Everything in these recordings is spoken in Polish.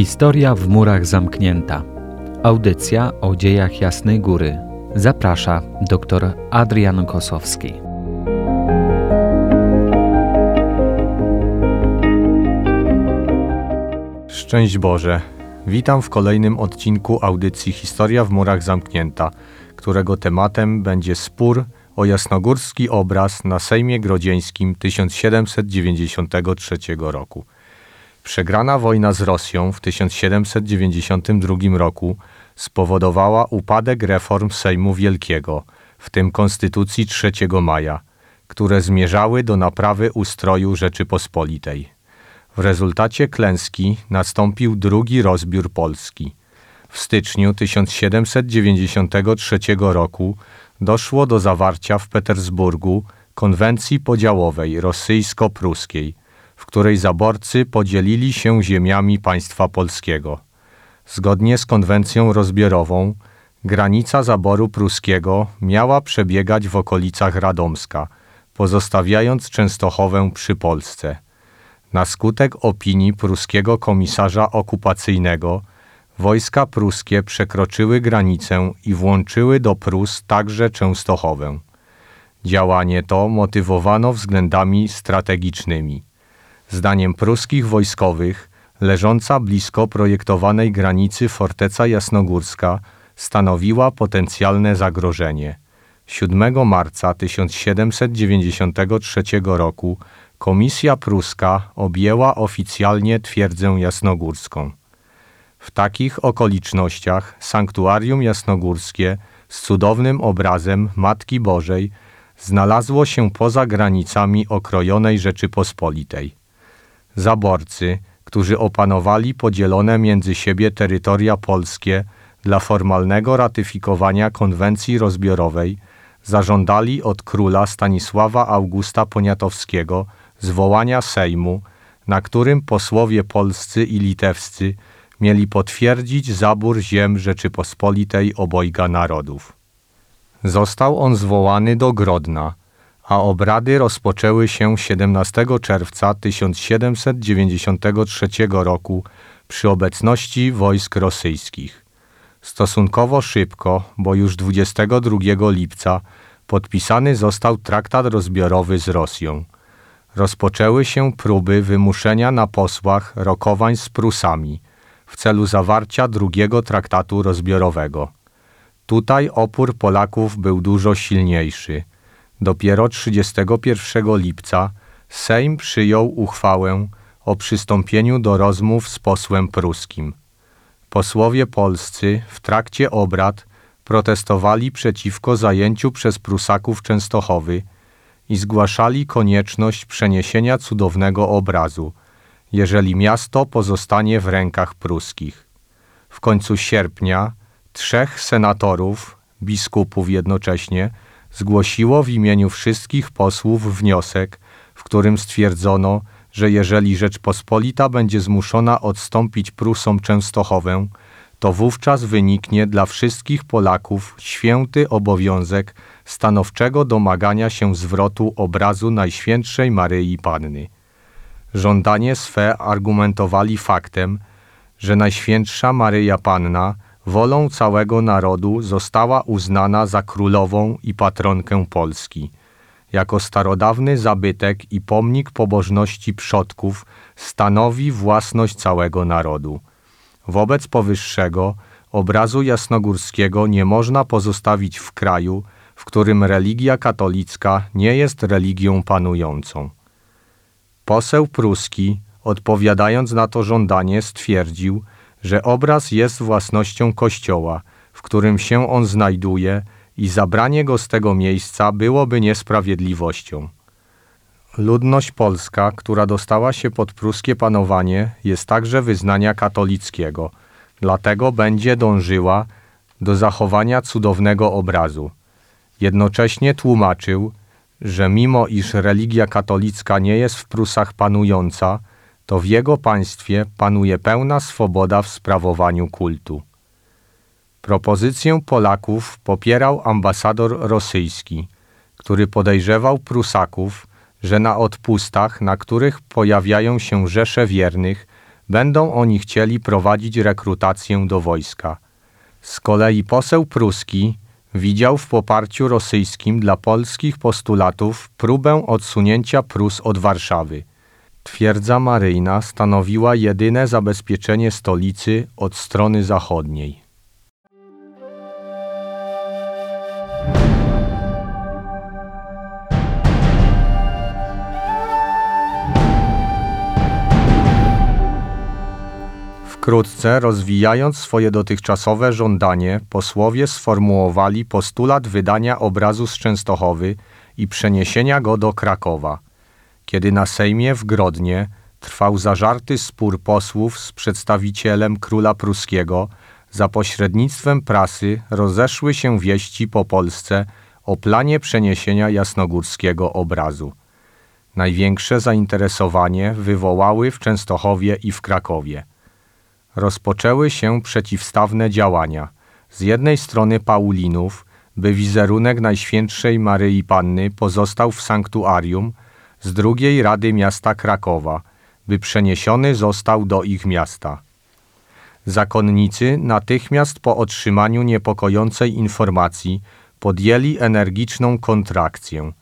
Historia w murach zamknięta. Audycja o dziejach Jasnej Góry. Zaprasza dr Adrian Kosowski. Szczęść Boże. Witam w kolejnym odcinku audycji Historia w murach zamknięta, którego tematem będzie spór o jasnogórski obraz na Sejmie Grodzieńskim 1793 roku. Przegrana wojna z Rosją w 1792 roku spowodowała upadek reform Sejmu Wielkiego, w tym Konstytucji 3 maja, które zmierzały do naprawy ustroju Rzeczypospolitej. W rezultacie klęski nastąpił drugi rozbiór Polski. W styczniu 1793 roku doszło do zawarcia w Petersburgu konwencji podziałowej rosyjsko-pruskiej, w której zaborcy podzielili się ziemiami państwa polskiego. Zgodnie z konwencją rozbiorową, granica zaboru pruskiego miała przebiegać w okolicach Radomska, pozostawiając Częstochowę przy Polsce. Na skutek opinii pruskiego komisarza okupacyjnego, wojska pruskie przekroczyły granicę i włączyły do Prus także Częstochowę. Działanie to motywowano względami strategicznymi. Zdaniem pruskich wojskowych, leżąca blisko projektowanej granicy forteca jasnogórska stanowiła potencjalne zagrożenie. 7 marca 1793 roku Komisja Pruska objęła oficjalnie twierdzę jasnogórską. W takich okolicznościach sanktuarium jasnogórskie z cudownym obrazem Matki Bożej znalazło się poza granicami okrojonej Rzeczypospolitej. Zaborcy, którzy opanowali podzielone między siebie terytoria polskie dla formalnego ratyfikowania konwencji rozbiorowej, zażądali od króla Stanisława Augusta Poniatowskiego zwołania Sejmu, na którym posłowie polscy i litewscy mieli potwierdzić zabór ziem Rzeczypospolitej obojga narodów. Został on zwołany do Grodna, a obrady rozpoczęły się 17 czerwca 1793 roku przy obecności wojsk rosyjskich. Stosunkowo szybko, bo już 22 lipca podpisany został traktat rozbiorowy z Rosją. Rozpoczęły się próby wymuszenia na posłach rokowań z Prusami w celu zawarcia drugiego traktatu rozbiorowego. Tutaj opór Polaków był dużo silniejszy – Dopiero 31 lipca Sejm przyjął uchwałę o przystąpieniu do rozmów z posłem pruskim. Posłowie polscy w trakcie obrad protestowali przeciwko zajęciu przez Prusaków Częstochowy i zgłaszali konieczność przeniesienia cudownego obrazu, jeżeli miasto pozostanie w rękach pruskich. W końcu sierpnia trzech senatorów, biskupów jednocześnie, zgłosiło w imieniu wszystkich posłów wniosek, w którym stwierdzono, że jeżeli Rzeczpospolita będzie zmuszona odstąpić Prusom Częstochowę, to wówczas wyniknie dla wszystkich Polaków święty obowiązek stanowczego domagania się zwrotu obrazu Najświętszej Maryi Panny. Żądanie swe argumentowali faktem, że Najświętsza Maryja Panna wolą całego narodu została uznana za królową i patronkę Polski. Jako starodawny zabytek i pomnik pobożności przodków stanowi własność całego narodu. Wobec powyższego obrazu jasnogórskiego nie można pozostawić w kraju, w którym religia katolicka nie jest religią panującą. Poseł pruski, odpowiadając na to żądanie, stwierdził, że obraz jest własnością Kościoła, w którym się on znajduje i zabranie go z tego miejsca byłoby niesprawiedliwością. Ludność polska, która dostała się pod pruskie panowanie, jest także wyznania katolickiego, dlatego będzie dążyła do zachowania cudownego obrazu. Jednocześnie tłumaczył, że mimo iż religia katolicka nie jest w Prusach panująca, to w jego państwie panuje pełna swoboda w sprawowaniu kultu. Propozycję Polaków popierał ambasador rosyjski, który podejrzewał Prusaków, że na odpustach, na których pojawiają się rzesze wiernych, będą oni chcieli prowadzić rekrutację do wojska. Z kolei poseł pruski widział w poparciu rosyjskim dla polskich postulatów próbę odsunięcia Prus od Warszawy. Twierdza maryjna stanowiła jedyne zabezpieczenie stolicy od strony zachodniej. Wkrótce, rozwijając swoje dotychczasowe żądanie, posłowie sformułowali postulat wydania obrazu z Częstochowy i przeniesienia go do Krakowa. Kiedy na Sejmie w Grodnie trwał zażarty spór posłów z przedstawicielem króla pruskiego, za pośrednictwem prasy rozeszły się wieści po Polsce o planie przeniesienia jasnogórskiego obrazu. Największe zainteresowanie wywołały w Częstochowie i w Krakowie rozpoczęły się przeciwstawne działania. Z jednej strony Paulinów, by wizerunek Najświętszej Maryi Panny pozostał w sanktuarium, z drugiej Rady Miasta Krakowa, by przeniesiony został do ich miasta. Zakonnicy natychmiast po otrzymaniu niepokojącej informacji podjęli energiczną kontrakcję.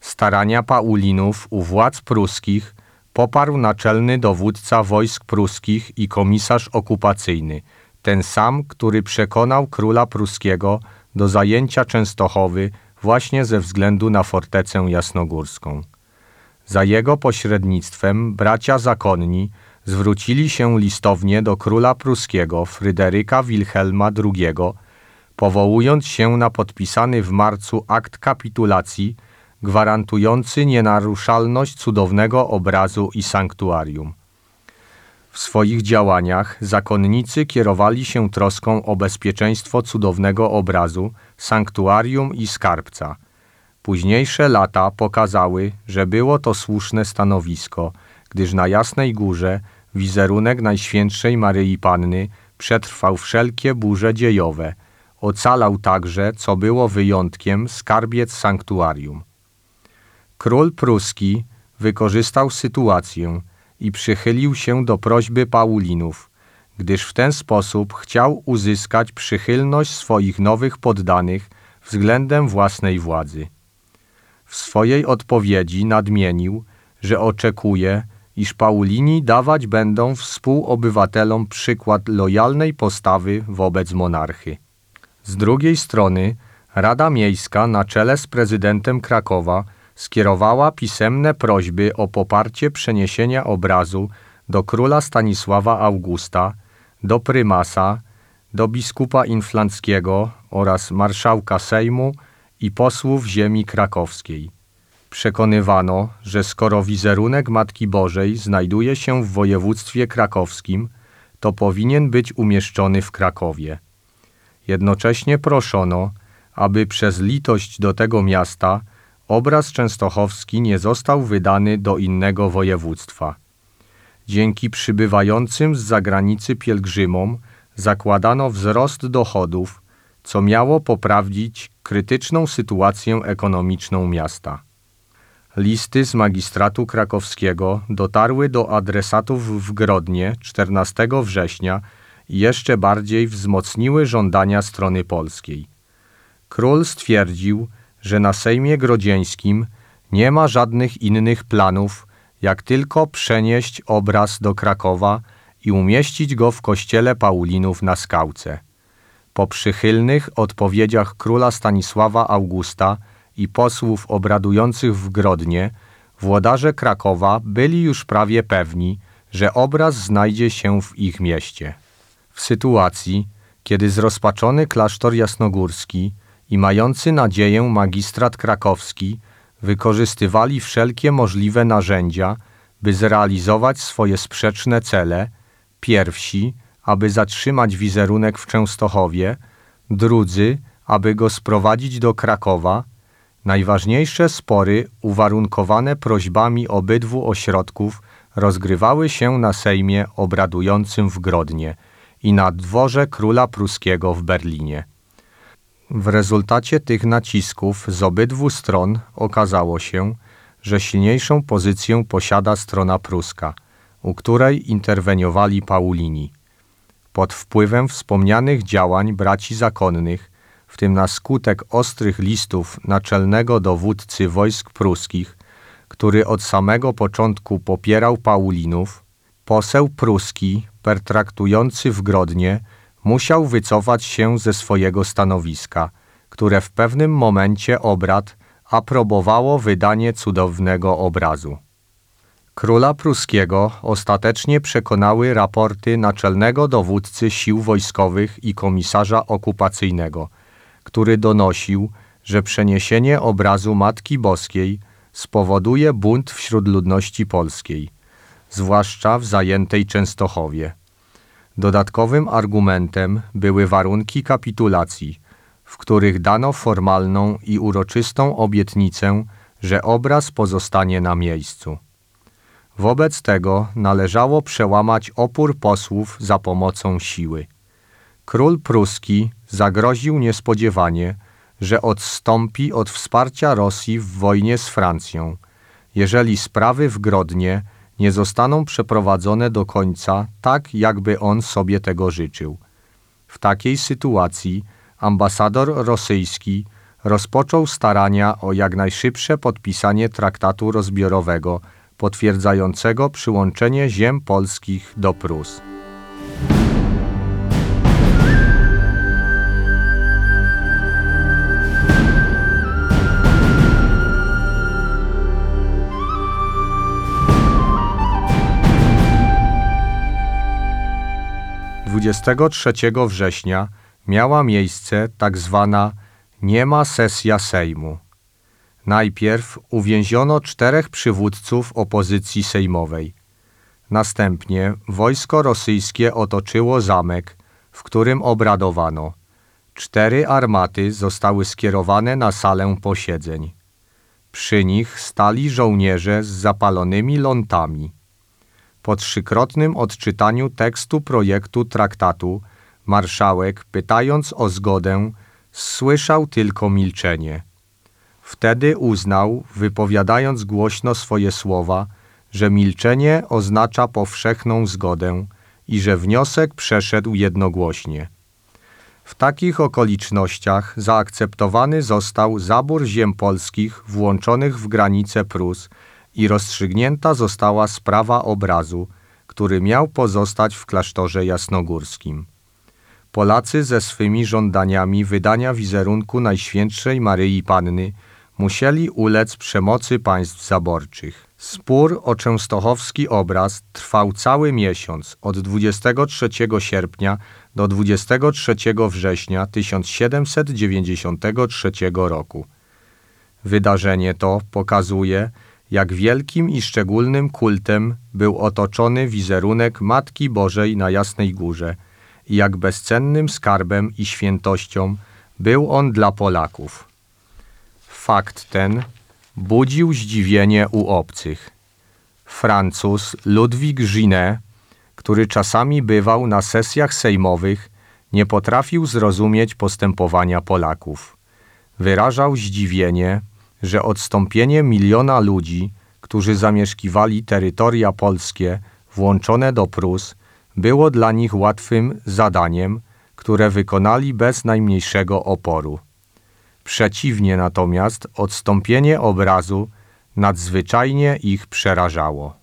Starania Paulinów u władz pruskich poparł naczelny dowódca wojsk pruskich i komisarz okupacyjny, ten sam, który przekonał króla pruskiego do zajęcia Częstochowy właśnie ze względu na fortecę jasnogórską. Za jego pośrednictwem bracia zakonni zwrócili się listownie do króla pruskiego Fryderyka Wilhelma II, powołując się na podpisany w marcu akt kapitulacji gwarantujący nienaruszalność cudownego obrazu i sanktuarium. W swoich działaniach zakonnicy kierowali się troską o bezpieczeństwo cudownego obrazu, sanktuarium i skarbca. Późniejsze lata pokazały, że było to słuszne stanowisko, gdyż na Jasnej Górze wizerunek Najświętszej Maryi Panny przetrwał wszelkie burze dziejowe. Ocalał także, co było wyjątkiem, skarbiec sanktuarium. Król pruski wykorzystał sytuację i przychylił się do prośby Paulinów, gdyż w ten sposób chciał uzyskać przychylność swoich nowych poddanych względem własnej władzy. W swojej odpowiedzi nadmienił, że oczekuje, iż Paulini dawać będą współobywatelom przykład lojalnej postawy wobec monarchy. Z drugiej strony Rada Miejska na czele z prezydentem Krakowa skierowała pisemne prośby o poparcie przeniesienia obrazu do króla Stanisława Augusta, do prymasa, do biskupa inflanckiego oraz marszałka Sejmu i posłów ziemi krakowskiej. Przekonywano, że skoro wizerunek Matki Bożej znajduje się w województwie krakowskim, to powinien być umieszczony w Krakowie. Jednocześnie proszono, aby przez litość do tego miasta obraz częstochowski nie został wydany do innego województwa. Dzięki przybywającym z zagranicy pielgrzymom zakładano wzrost dochodów, co miało poprawić krytyczną sytuację ekonomiczną miasta. Listy z magistratu krakowskiego dotarły do adresatów w Grodnie 14 września i jeszcze bardziej wzmocniły żądania strony polskiej. Król stwierdził, że na Sejmie Grodzieńskim nie ma żadnych innych planów, jak tylko przenieść obraz do Krakowa i umieścić go w kościele Paulinów na skałce. Po przychylnych odpowiedziach króla Stanisława Augusta i posłów obradujących w Grodnie, włodarze Krakowa byli już prawie pewni, że obraz znajdzie się w ich mieście. W sytuacji, kiedy zrozpaczony klasztor jasnogórski i mający nadzieję magistrat krakowski wykorzystywali wszelkie możliwe narzędzia, by zrealizować swoje sprzeczne cele, pierwsi, aby zatrzymać wizerunek w Częstochowie, drudzy, aby go sprowadzić do Krakowa, najważniejsze spory uwarunkowane prośbami obydwu ośrodków rozgrywały się na Sejmie obradującym w Grodnie i na dworze króla pruskiego w Berlinie. W rezultacie tych nacisków z obydwu stron okazało się, że silniejszą pozycję posiada strona pruska. u której interweniowali Paulini. Pod wpływem wspomnianych działań braci zakonnych, w tym na skutek ostrych listów naczelnego dowódcy wojsk pruskich, który od samego początku popierał Paulinów, poseł pruski, pertraktujący w Grodnie, musiał wycofać się ze swojego stanowiska, które w pewnym momencie obrad aprobowało wydanie cudownego obrazu. Króla pruskiego ostatecznie przekonały raporty naczelnego dowódcy sił wojskowych i komisarza okupacyjnego, który donosił, że przeniesienie obrazu Matki Boskiej spowoduje bunt wśród ludności polskiej, zwłaszcza w zajętej Częstochowie. Dodatkowym argumentem były warunki kapitulacji, w których dano formalną i uroczystą obietnicę, że obraz pozostanie na miejscu. Wobec tego należało przełamać opór posłów za pomocą siły. Król pruski zagroził niespodziewanie, że odstąpi od wsparcia Rosji w wojnie z Francją, jeżeli sprawy w Grodnie nie zostaną przeprowadzone do końca tak, jakby on sobie tego życzył. W takiej sytuacji ambasador rosyjski rozpoczął starania o jak najszybsze podpisanie traktatu rozbiorowego potwierdzającego przyłączenie ziem polskich do Prus. Dwudziestego trzeciego września miała miejsce tak zwana niema sesja Sejmu. Najpierw uwięziono czterech przywódców opozycji sejmowej. Następnie wojsko rosyjskie otoczyło zamek, w którym obradowano. Cztery armaty zostały skierowane na salę posiedzeń. Przy nich stali żołnierze z zapalonymi lątami. Po trzykrotnym odczytaniu tekstu projektu traktatu, marszałek, pytając o zgodę, słyszał tylko milczenie. Wtedy uznał, wypowiadając głośno swoje słowa, że milczenie oznacza powszechną zgodę i że wniosek przeszedł jednogłośnie. W takich okolicznościach zaakceptowany został zabór ziem polskich włączonych w granice Prus i rozstrzygnięta została sprawa obrazu, który miał pozostać w klasztorze jasnogórskim. Polacy ze swymi żądaniami wydania wizerunku Najświętszej Maryi Panny musieli ulec przemocy państw zaborczych. Spór o częstochowski obraz trwał cały miesiąc od 23 sierpnia do 23 września 1793 roku. Wydarzenie to pokazuje, jak wielkim i szczególnym kultem był otoczony wizerunek Matki Bożej na Jasnej Górze i jak bezcennym skarbem i świętością był on dla Polaków. Fakt ten budził zdziwienie u obcych. Francuz Ludwik Ginet, który czasami bywał na sesjach sejmowych, nie potrafił zrozumieć postępowania Polaków. Wyrażał zdziwienie, że odstąpienie miliona ludzi, którzy zamieszkiwali terytoria polskie włączone do Prus, było dla nich łatwym zadaniem, które wykonali bez najmniejszego oporu. Przeciwnie natomiast odstąpienie obrazu nadzwyczajnie ich przerażało.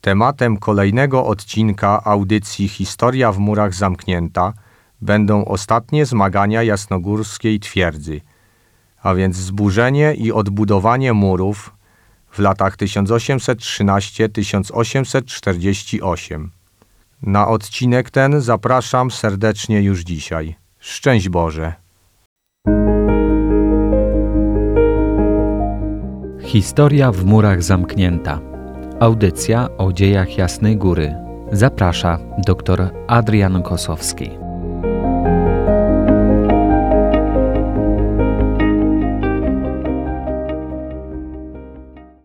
Tematem kolejnego odcinka audycji Historia w murach zamknięta będą ostatnie zmagania jasnogórskiej twierdzy, a więc zburzenie i odbudowanie murów w latach 1813-1848. Na odcinek ten zapraszam serdecznie już dzisiaj. Szczęść Boże! Historia w murach zamknięta. Audycja o dziejach Jasnej Góry. Zaprasza dr Adrian Kosowski.